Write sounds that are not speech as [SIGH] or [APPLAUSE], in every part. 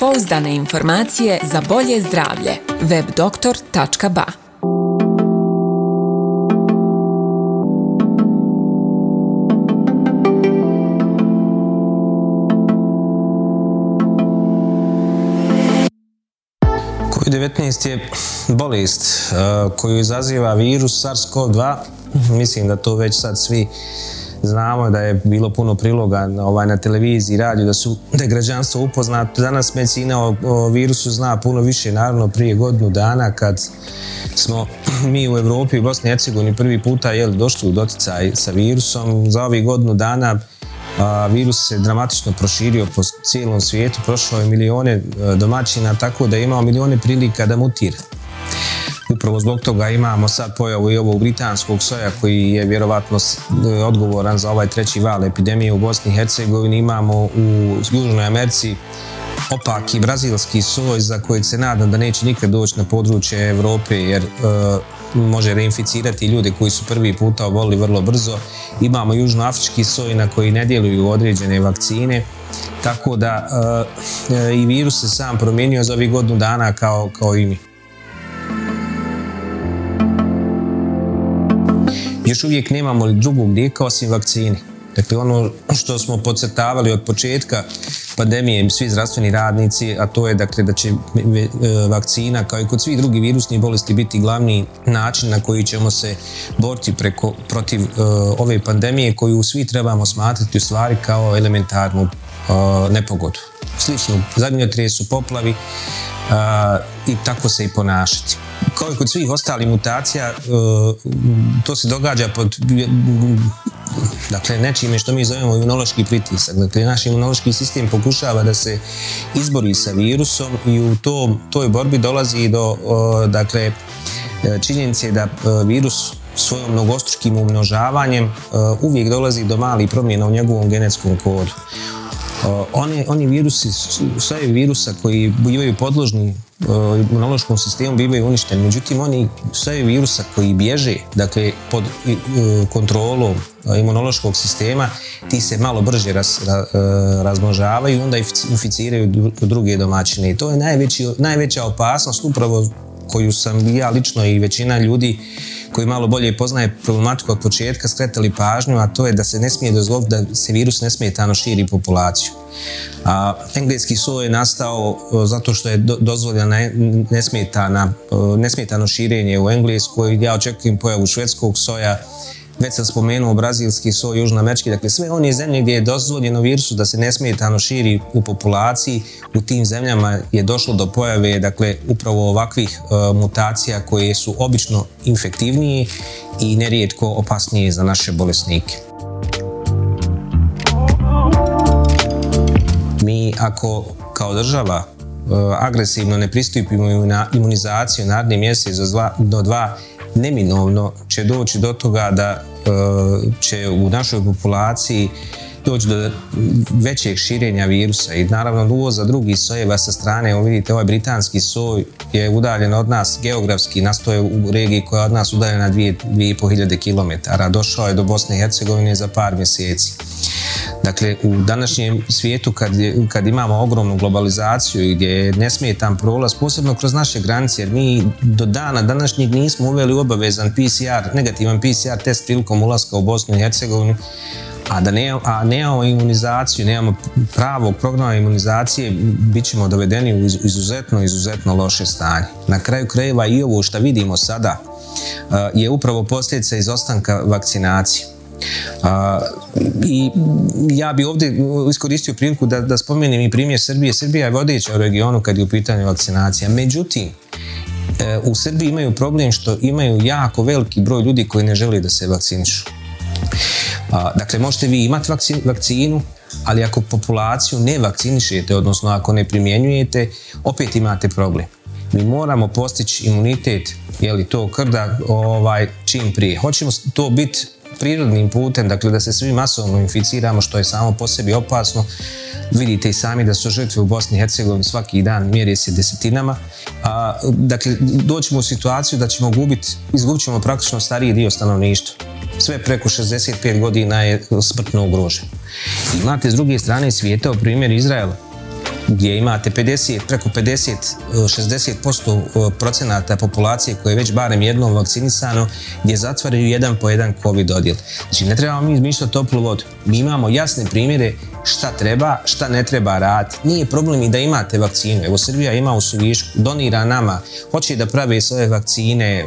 Pouzdane informacije za bolje zdravlje. webdoktor.ba Koji 19 je bolest koju izaziva virus SARS-CoV-2. Mislim da to već sad svi Znamo da je bilo puno priloga ovaj, na televiziji, radio, da, su, da je građanstvo upoznato. Danas medicina o, o virusu zna puno više, naravno prije godinu dana kad smo [CLEARS THROAT] mi u Europi i Bosni i Hercegovini prvi puta jel, došli u doticaj sa virusom. Za ovih godinu dana virus se dramatično proširio po cijelom svijetu, prošlo je milijone e, domaćina, tako da je imao milijone prilika da mutira. Upravo zbog toga imamo sad pojavu i ovog britanskog soja koji je vjerovatno odgovoran za ovaj treći val epidemije u Bosni i Hercegovini. Imamo u Južnoj Americi i brazilski soj za kojeg se nadam da neće nikad doći na područje Europe jer e, može reinficirati ljude koji su prvi puta obolili vrlo brzo. Imamo južnoafrički soj na koji ne djeluju određene vakcine tako da e, e, i virus se sam promijenio za ovih godinu dana kao, kao i mi. još uvijek nemamo drugog lijeka osim vakcini. Dakle, ono što smo podcrtavali od početka pandemije, svi zdravstveni radnici, a to je dakle da će e, vakcina kao i kod svih drugih virusnih bolesti biti glavni način na koji ćemo se boriti preko, protiv e, ove pandemije koju svi trebamo smatrati u stvari kao elementarnu uh, nepogodu. Slično, su poplavi i tako se i ponašati kao i kod svih ostalih mutacija, e, to se događa pod dakle, nečime što mi zovemo imunološki pritisak. Dakle, naš imunološki sistem pokušava da se izbori sa virusom i u to, toj borbi dolazi do e, dakle, e, činjenice da virus svojom mnogostruškim umnožavanjem uvijek dolazi do malih promjena u njegovom genetskom kodu oni virusi, sve virusa koji bivaju podložni imunološkom sistemu bivaju uništeni. Međutim, oni sve virusa koji bježe, dakle, pod e, kontrolom e, imunološkog sistema, ti se malo brže raz, e, razmnožavaju i onda inficiraju druge domaćine. I to je najveća opasnost upravo koju sam ja lično i većina ljudi koji malo bolje poznaje problematiku od početka skretali pažnju, a to je da se ne smije dozvoliti da se virus ne tano širi populaciju. A, engleski soj je nastao e, zato što je do, dozvoljena e, nesmetano širenje u Engleskoj. Ja očekujem pojavu švedskog soja već sam spomenuo brazilski so, američki, dakle sve one zemlje gdje je dozvoljeno virusu da se nesmetano širi u populaciji, u tim zemljama je došlo do pojave dakle upravo ovakvih e, mutacija koje su obično infektivnije i nerijetko opasnije za naše bolesnike. Mi ako kao država e, agresivno ne pristupimo na imunizaciju naredni mjesec do dva neminovno će doći do toga da e, će u našoj populaciji doći do većeg širenja virusa i naravno uvoza drugih sojeva sa strane, ovo vidite ovaj britanski soj je udaljen od nas geografski, nastoje u regiji koja je od nas udaljena 2500 km, došao je do Bosne i Hercegovine za par mjeseci. Dakle, u današnjem svijetu kad, imamo ogromnu globalizaciju i gdje smije nesmetan prolaz, posebno kroz naše granice, jer mi do dana današnjeg nismo uveli obavezan PCR, negativan PCR test prilikom ulaska u Bosnu i Hercegovinu, a da ne, a nemamo imunizaciju, nemamo pravog programa imunizacije, bit ćemo dovedeni u izuzetno, izuzetno loše stanje. Na kraju krajeva i ovo što vidimo sada e, je upravo posljedica izostanka vakcinacije. I ja bi ovdje iskoristio priliku da, da spomenem i primjer Srbije. Srbija je vodeća u regionu kad je u pitanju vakcinacija. Međutim, e, u Srbiji imaju problem što imaju jako veliki broj ljudi koji ne žele da se vakcinišu. Dakle, možete vi imati vakcinu, ali ako populaciju ne vakcinišete, odnosno ako ne primjenjujete, opet imate problem. Mi moramo postići imunitet, je li to krda, ovaj, čim prije. Hoćemo to biti prirodnim putem, dakle da se svi masovno inficiramo, što je samo po sebi opasno. Vidite i sami da su žrtve u Bosni i Hercegovini svaki dan mjeri se desetinama. A, dakle, doćemo u situaciju da ćemo gubiti, izgubit ćemo praktično stariji dio stanovništva sve preko 65 godina je smrtno ugrožen. Imate s druge strane svijeta, u primjer Izraela, gdje imate 50, preko 50-60% e, procenata populacije koje je već barem jednom vakcinisano, gdje zatvaraju jedan po jedan COVID odjel. Znači ne trebamo mi izmišljati toplu vodu. Mi imamo jasne primjere šta treba, šta ne treba raditi. Nije problem i da imate vakcinu. Evo Srbija ima u Suvišku, donira nama, hoće da prave svoje vakcine. E,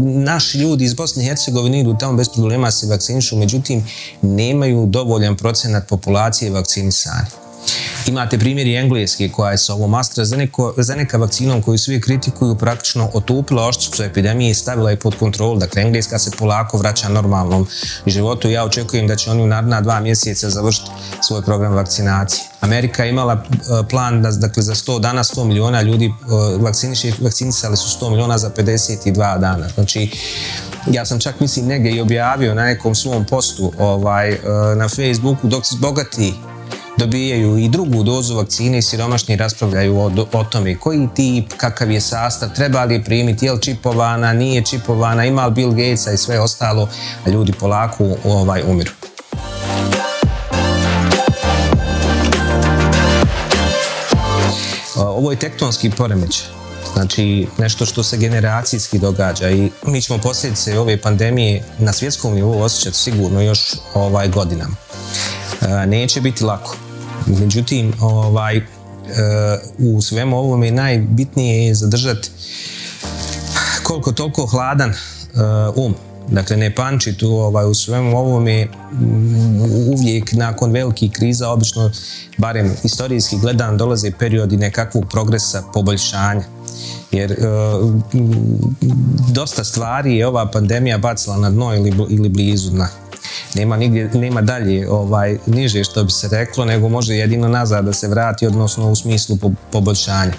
naši ljudi iz Bosne i Hercegovine idu tamo bez problema se vakcinišu, međutim nemaju dovoljan procenat populacije vakcinisanih. Imate primjer i Engleske koja je sa ovom AstraZeneca vakcinom koju svi kritikuju praktično otupila oštricu epidemije i stavila je pod kontrol. Dakle, Engleska se polako vraća normalnom životu. Ja očekujem da će oni u naredna dva mjeseca završiti svoj program vakcinacije. Amerika je imala e, plan da dakle, za 100 dana 100 miliona ljudi e, vakciniše, vakcinisali su 100 miliona za 52 dana. Znači, ja sam čak mislim nege i objavio na nekom svom postu ovaj, e, na Facebooku dok se bogati dobijaju i drugu dozu vakcine i siromašni raspravljaju o, tome koji tip, kakav je sastav, treba li je primiti, je li čipovana, nije čipovana, ima li Bill Gatesa i sve ostalo, a ljudi polako ovaj, umiru. Ovo je tektonski poremećaj. Znači, nešto što se generacijski događa i mi ćemo posljedice ove pandemije na svjetskom nivou osjećati sigurno još ovaj godinama. Neće biti lako. Međutim, ovaj, e, u svemu ovome najbitnije je zadržati koliko toliko hladan e, um. Dakle, ne panči tu, ovaj, u svemu ovome mm, uvijek nakon velikih kriza, obično, barem historijski gledan, dolaze periodi nekakvog progresa, poboljšanja. Jer e, mm, dosta stvari je ova pandemija bacila na dno ili, ili blizu dna nema, nema dalje ovaj, niže što bi se reklo, nego može jedino nazad da se vrati, odnosno u smislu poboljšanja.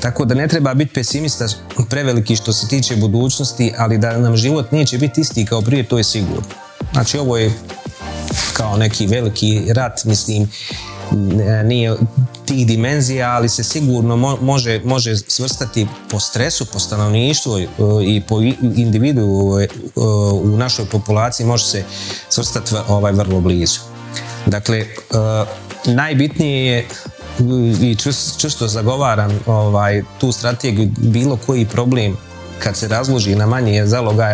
Tako da ne treba biti pesimista preveliki što se tiče budućnosti, ali da nam život neće biti isti kao prije, to je sigurno. Znači ovo je kao neki veliki rat, mislim, nije tih dimenzija, ali se sigurno može, može svrstati po stresu, po stanovništvu e, i po individu ovaj, e, u našoj populaciji može se svrstati ovaj vrlo blizu. Dakle, e, najbitnije je i čvrsto zagovaram ovaj, tu strategiju bilo koji problem kad se razloži na manje je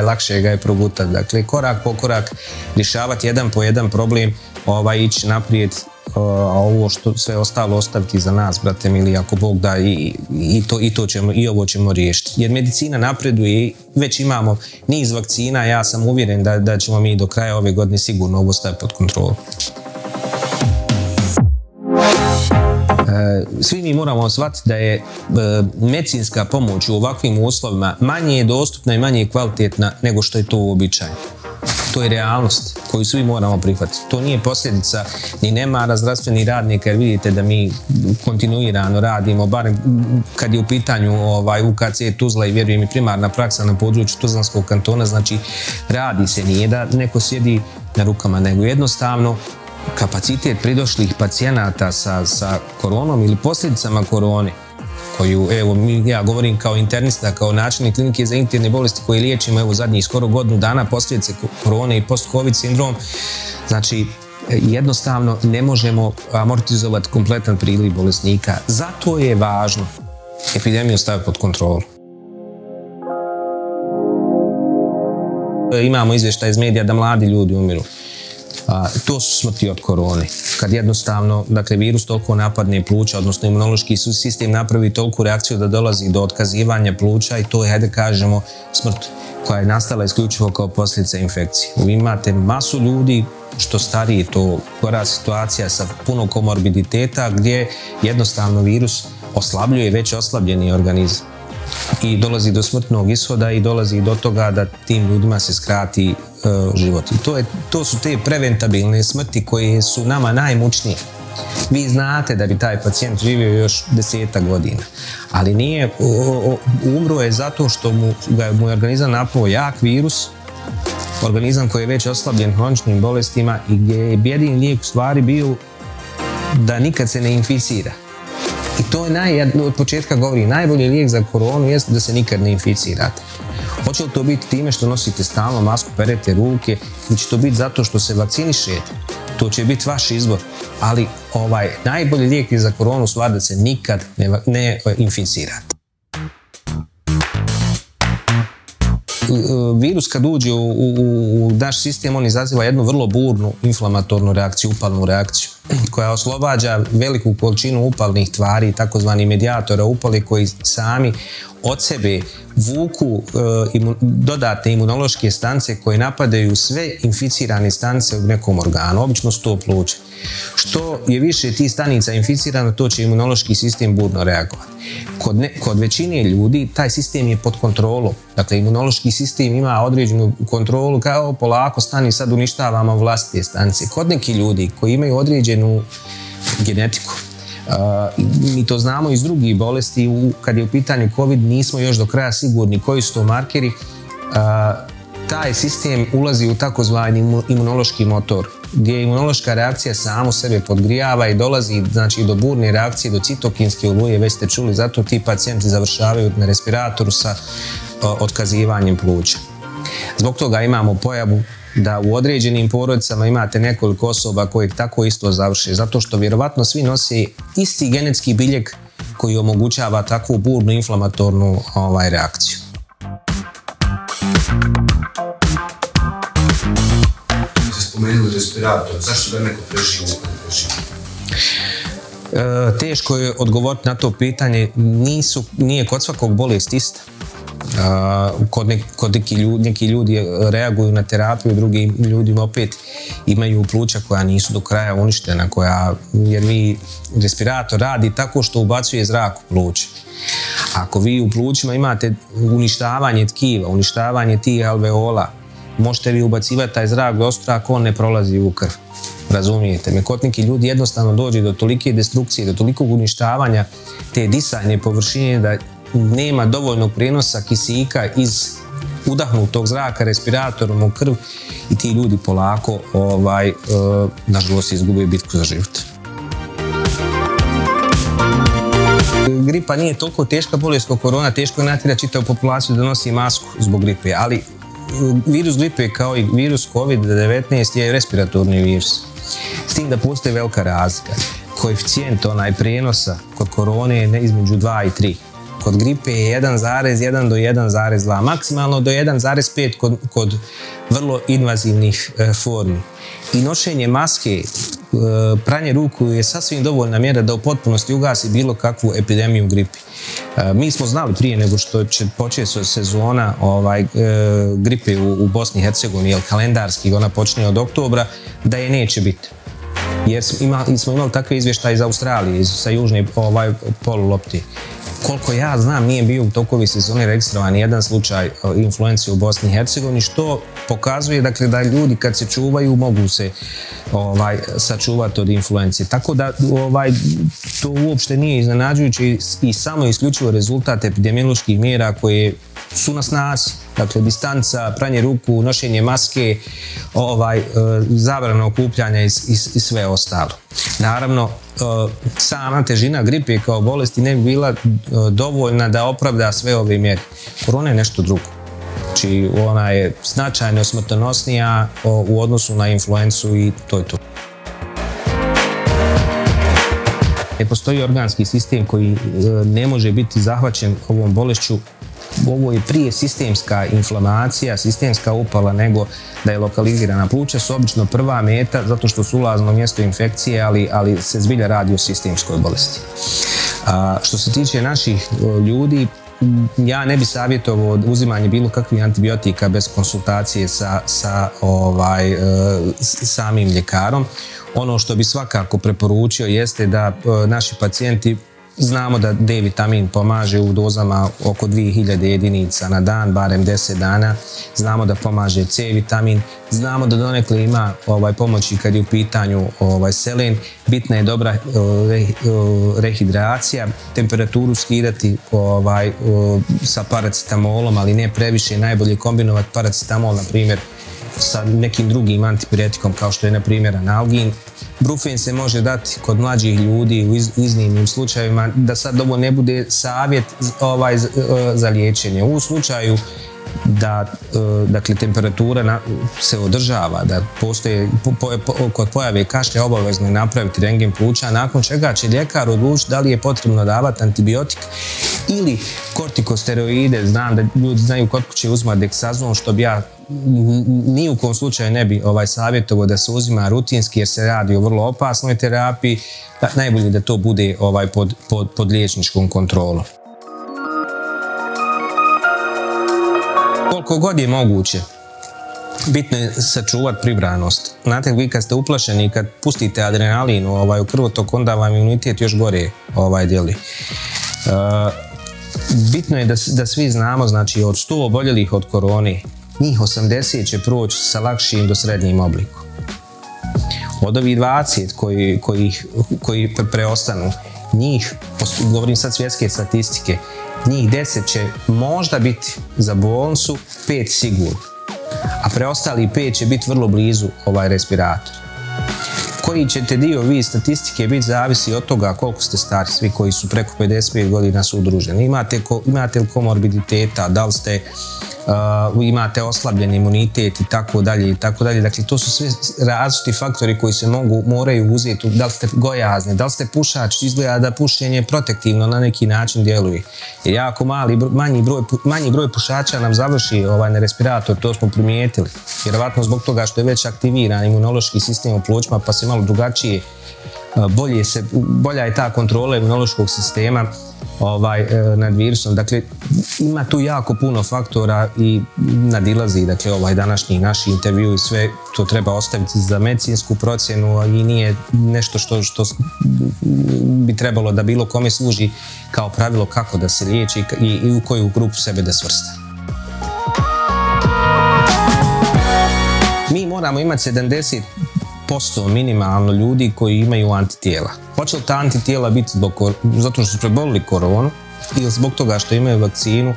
lakše ga je progutati. Dakle, korak po korak rješavati jedan po jedan problem, ovaj, ići naprijed a ovo što sve ostalo ostaviti za nas, brate mili, ako Bog da i, to, i to ćemo, i ovo ćemo riješiti. Jer medicina napreduje, već imamo niz vakcina, ja sam uvjeren da, da ćemo mi do kraja ove godine sigurno ovo staviti pod kontrolu. E, svi mi moramo shvatiti da je e, medicinska pomoć u ovakvim uslovima manje je dostupna i manje je kvalitetna nego što je to uobičajeno. To je realnost koju svi moramo prihvatiti. To nije posljedica ni nema zdravstvenih radnika jer vidite da mi kontinuirano radimo, barem kad je u pitanju ovaj, UKC Tuzla i vjerujem i primarna praksa na području Tuzlanskog kantona, znači radi se, nije da neko sjedi na rukama, nego jednostavno kapacitet pridošlih pacijenata sa, sa koronom ili posljedicama korone koju, evo, ja govorim kao internista, kao načelnik klinike za interne bolesti koje liječimo, evo, zadnjih skoro godinu dana, posljedice korone i post-covid sindrom, znači, jednostavno ne možemo amortizovati kompletan priliv bolesnika. Zato je važno epidemiju staviti pod kontrolu. Imamo izvještaj iz medija da mladi ljudi umiru to su smrti od korone. Kad jednostavno, dakle, virus toliko napadne pluća, odnosno imunološki sistem napravi toliku reakciju da dolazi do otkazivanja pluća i to je, hajde kažemo, smrt koja je nastala isključivo kao posljedica infekcije. Vi imate masu ljudi što stariji to gora situacija sa puno komorbiditeta gdje jednostavno virus oslabljuje već oslabljeni organizam i dolazi do smrtnog ishoda i dolazi do toga da tim ljudima se skrati e, život. to, su te preventabilne smrti koje su nama najmučnije. Vi znate da bi taj pacijent živio još deseta godina, ali nije, umro je zato što mu, ga, mu je organizam napao jak virus, organizam koji je već oslabljen hroničnim bolestima i gdje je jedini lijek u stvari bio da nikad se ne inficira. I to je naj, od početka govori, najbolji lijek za koronu jest da se nikad ne inficirate. Hoće li to biti time što nosite stalno masku, perete ruke, ili će to biti zato što se vakcinišete? To će biti vaš izbor, ali ovaj najbolji lijek za koronu stvar da se nikad ne, ne eh, inficirate. virus kad uđe u, naš sistem, on izaziva jednu vrlo burnu inflamatornu reakciju, upalnu reakciju, [CLEARS THROAT] koja oslobađa veliku količinu upalnih tvari, takozvani medijatora upali koji sami od sebe vuku e, imun, dodatne imunološke stance koje napadaju sve inficirane stance u nekom organu, obično sto pluća. Što je više tih stanica inficirano, to će imunološki sistem budno reagovati. Kod, kod većine ljudi taj sistem je pod kontrolom. Dakle, imunološki sistem ima određenu kontrolu kao polako stani sad uništavamo vlastite stanice. Kod neki ljudi koji imaju određenu genetiku, Uh, mi to znamo iz drugih bolesti, kad je u pitanju COVID nismo još do kraja sigurni koji su to markeri. Uh, taj sistem ulazi u takozvani imunološki motor, gdje je imunološka reakcija samo sebe podgrijava i dolazi znači, do burne reakcije, do citokinske oluje, već ste čuli, zato ti pacijenti završavaju na respiratoru sa uh, otkazivanjem pluća. Zbog toga imamo pojavu da u određenim porodicama imate nekoliko osoba koje tako isto završe, zato što vjerovatno svi nosi isti genetski biljek koji omogućava takvu burnu inflamatornu ovaj, reakciju. da e, Teško je odgovoriti na to pitanje, Nisu, nije kod svakog bolest ista kod, nek, kod neki, ljudi, neki ljudi e, reaguju na terapiju, drugi ljudi opet imaju pluća koja nisu do kraja uništena, koja, jer mi respirator radi tako što ubacuje zrak u pluće. Ako vi u plućima imate uništavanje tkiva, uništavanje tih alveola, možete vi ubacivati taj zrak do ostra ako on ne prolazi u krv. Razumijete me? Kod neki ljudi jednostavno dođe do tolike destrukcije, do tolikog uništavanja te disanje površine da nema dovoljnog prijenosa kisika iz udahnutog zraka respiratorom u krv i ti ljudi polako ovaj, e, nažalost izgubaju bitku za život. Gripa nije toliko teška bolest kao korona, teško je natjera čitavu populaciju da nosi masku zbog gripe, ali e, virus gripe kao i virus COVID-19 je respiratorni virus. S tim da postoji velika razlika. Koeficijent onaj prijenosa kod korone je između 2 i 3. Kod gripe je 1,1 do 1,2, maksimalno do 1,5 kod, vrlo invazivnih e, formi. I nošenje maske, e, pranje ruku je sasvim dovoljna mjera da u potpunosti ugasi bilo kakvu epidemiju gripe. E, mi smo znali prije nego što će početi sezona ovaj, gripe u, u Bosni i Hercegovini, jer kalendarski ona počne od oktobra, da je neće biti jer smo imali, smo imali takve izvještaje iz Australije, sa južne ovaj, polulopti koliko ja znam, nije bio u tokovi sezone registrovan jedan slučaj e, influencije u Bosni i Hercegovini, što pokazuje dakle, da ljudi kad se čuvaju mogu se ovaj, sačuvati od influencije. Tako da ovaj, to uopšte nije iznenađujuće i samo isključivo rezultat epidemioloških mjera koje su na snazi. Dakle, distanca, pranje ruku, nošenje maske, ovaj, e, zabrana okupljanja i, sve ostalo. Naravno, e, sama težina gripe kao bolesti ne bi bila e, dovoljna da opravda sve ove mjere. Korona je nešto drugo. Znači, ona je značajno smrtonosnija u odnosu na influencu i to je to. Postoji organski sistem koji ne može biti zahvaćen ovom bolešću ovo je prije sistemska inflamacija, sistemska upala nego da je lokalizirana. Pluća su obično prva meta zato što su ulazno mjesto infekcije, ali, se zbilja radi o sistemskoj bolesti. što se tiče naših ljudi, ja ne bi savjetovao uzimanje bilo kakvih antibiotika bez konsultacije sa, ovaj, e, samim ljekarom. Ono što bi svakako preporučio jeste da e, naši pacijenti Znamo da D vitamin pomaže u dozama oko 2000 jedinica na dan, barem 10 dana. Znamo da pomaže C vitamin. Znamo da donekle ima ovaj, pomoći kad je u pitanju ovaj, selen. Bitna je dobra rehidracija, temperaturu skidati ovaj, sa paracetamolom, ali ne previše. Najbolje kombinovati paracetamol, na primjer, sa nekim drugim antipiretikom kao što je na primjer analgin. Brufen se može dati kod mlađih ljudi u iznimnim slučajevima da sad ovo ne bude savjet ovaj, e, za liječenje. U slučaju da e, dakle, temperatura se održava, da postoje kod pojave kašlja obavezno je napraviti rengen pluća, nakon čega će ljekar odlučiti da li je potrebno davati antibiotik ili kortikosteroide. Znam da ljudi znaju kod kuće uzmati deksazon, što bi ja ni u kom slučaju ne bi ovaj savjetovao da se uzima rutinski jer se radi o vrlo opasnoj terapiji, da, najbolje da to bude ovaj pod, pod, pod liječničkom kontrolom. Koliko god je moguće, bitno je sačuvati pribranost. Znate, vi kad ste uplašeni, kad pustite adrenalinu ovaj, u krvotok, onda vam imunitet još gore ovaj, djeli. Uh, bitno je da, da svi znamo, znači od 100 oboljelih od korone, njih 80 će proći sa lakšim do srednjim oblikom. Od ovih 20 koji, preostanu, njih, govorim sad svjetske statistike, njih 10 će možda biti za bolnicu, 5 sigurno. A preostali 5 će biti vrlo blizu ovaj respirator koji ćete dio vi statistike biti zavisi od toga koliko ste stari, svi koji su preko 55 godina su udruženi. Imate, ko, imate li komorbiditeta, da li ste uh, imate oslabljen imunitet i tako dalje i tako dalje. Dakle, to su sve različiti faktori koji se mogu, moraju uzeti, da li ste gojazni, da li ste pušač, izgleda da pušenje protektivno na neki način djeluje. Jer jako mali, manji, broj, manji broj pušača nam završi ovaj, na respirator, to smo primijetili. Vjerovatno zbog toga što je već aktiviran imunološki sistem u plućima pa se malo drugačije, e, bolje se, bolja je ta kontrola imunološkog sistema ovaj, e, nad virusom. Dakle, ima tu jako puno faktora i nadilazi dakle, ovaj današnji naš intervju i sve to treba ostaviti za medicinsku procjenu i nije nešto što, što bi trebalo da bilo kome služi kao pravilo kako da se liječi i, i u koju grupu sebe da svrsta. Mi moramo imati 70 posao minimalno ljudi koji imaju antitijela. Hoće li ta antitijela biti zbog, zato što su prebolili koronu ili zbog toga što imaju vakcinu uh,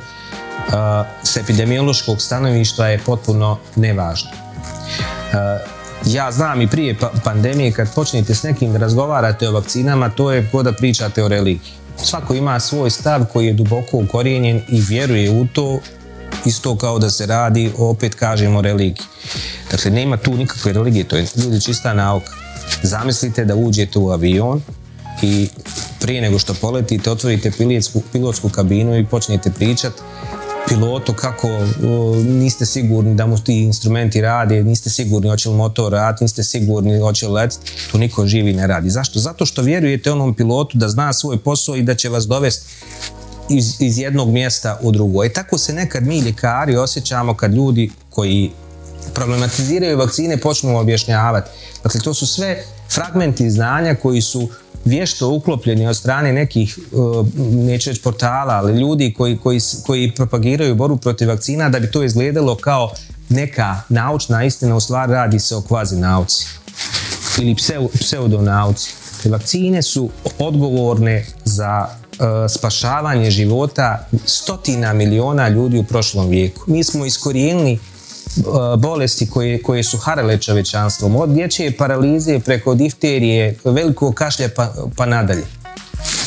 s epidemiološkog stanovišta je potpuno nevažno. Uh, ja znam i prije pa- pandemije kad počnete s nekim da razgovarate o vakcinama, to je ko da pričate o religiji. Svako ima svoj stav koji je duboko ukorijenjen i vjeruje u to isto kao da se radi, opet kažemo, religiji. Dakle, nema tu nikakve religije, to je ljudi čista nauka. Zamislite da uđete u avion i prije nego što poletite otvorite pilotsku, pilotsku kabinu i počnete pričati pilotu kako niste sigurni da mu ti instrumenti rade, niste sigurni hoće li motor niste sigurni hoće li letiti, tu niko živi ne radi. Zašto? Zato što vjerujete onom pilotu da zna svoj posao i da će vas dovesti iz, iz jednog mjesta u drugo. I tako se nekad mi ljekari osjećamo kad ljudi koji problematiziraju vakcine počnu objašnjavati. Dakle, to su sve fragmenti znanja koji su vješto uklopljeni od strane nekih, e, neću reći portala, ali ljudi koji, koji, koji propagiraju boru protiv vakcina da bi to izgledalo kao neka naučna istina, u stvari radi se o kvazi nauci ili pseudonauci. Vakcine su odgovorne za E, spašavanje života stotina miliona ljudi u prošlom vijeku. Mi smo iskorijenili e, bolesti koje, su harale čovečanstvom, od dječje paralize preko difterije, velikog kašlja pa, pa, nadalje.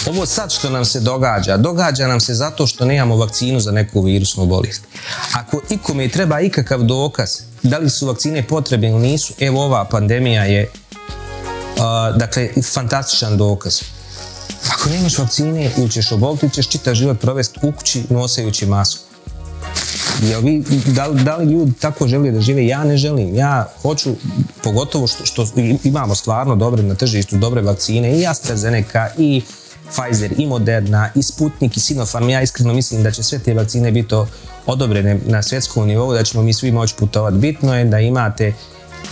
Ovo sad što nam se događa, događa nam se zato što nemamo vakcinu za neku virusnu bolest. Ako ikome treba ikakav dokaz da li su vakcine potrebne ili nisu, evo ova pandemija je e, dakle, fantastičan dokaz. Ako nemaš vakcine ili ćeš oboliti, ćeš čitav život provesti u kući nosajući masku. Jel da, li ljudi tako želi da žive? Ja ne želim. Ja hoću, pogotovo što, što imamo stvarno dobre na tržištu, dobre vakcine i AstraZeneca i Pfizer i Moderna i Sputnik i Sinopharm. Ja iskreno mislim da će sve te vakcine biti odobrene na svjetskom nivou, da ćemo mi svi moći putovati. Bitno je da imate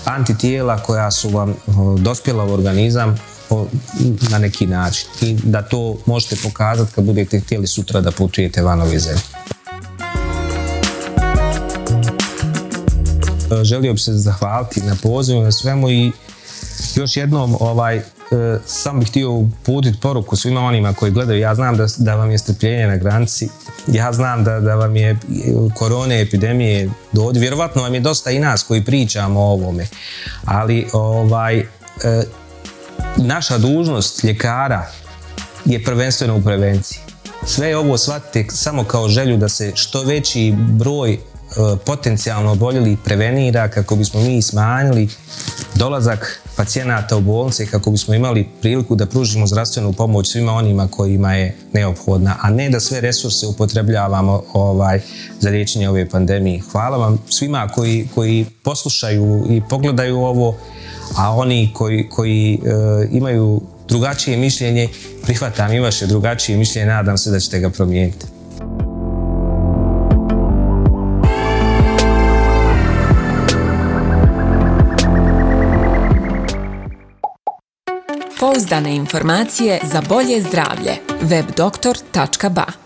antitijela koja su vam dospjela u organizam na neki način i da to možete pokazati kad budete htjeli sutra da putujete van ove zemlje. E, želio bih se zahvaliti na pozivu na svemu i još jednom ovaj, e, sam bih htio uputiti poruku svima onima koji gledaju. Ja znam da, da vam je strpljenje na granici, ja znam da, da vam je korone, epidemije dođe. Vjerovatno vam je dosta i nas koji pričamo o ovome, ali ovaj, e, naša dužnost ljekara je prvenstveno u prevenciji. Sve ovo shvatite samo kao želju da se što veći broj e, potencijalno oboljeli prevenira kako bismo mi smanjili dolazak pacijenata u bolnice kako bismo imali priliku da pružimo zdravstvenu pomoć svima onima kojima je neophodna, a ne da sve resurse upotrebljavamo ovaj, za liječenje ove pandemije. Hvala vam svima koji, koji poslušaju i pogledaju ovo, a oni koji, koji e, imaju drugačije mišljenje, prihvatam i vaše drugačije mišljenje, nadam se da ćete ga promijeniti. Pouzdane informacije za bolje zdravlje webdoktor.ba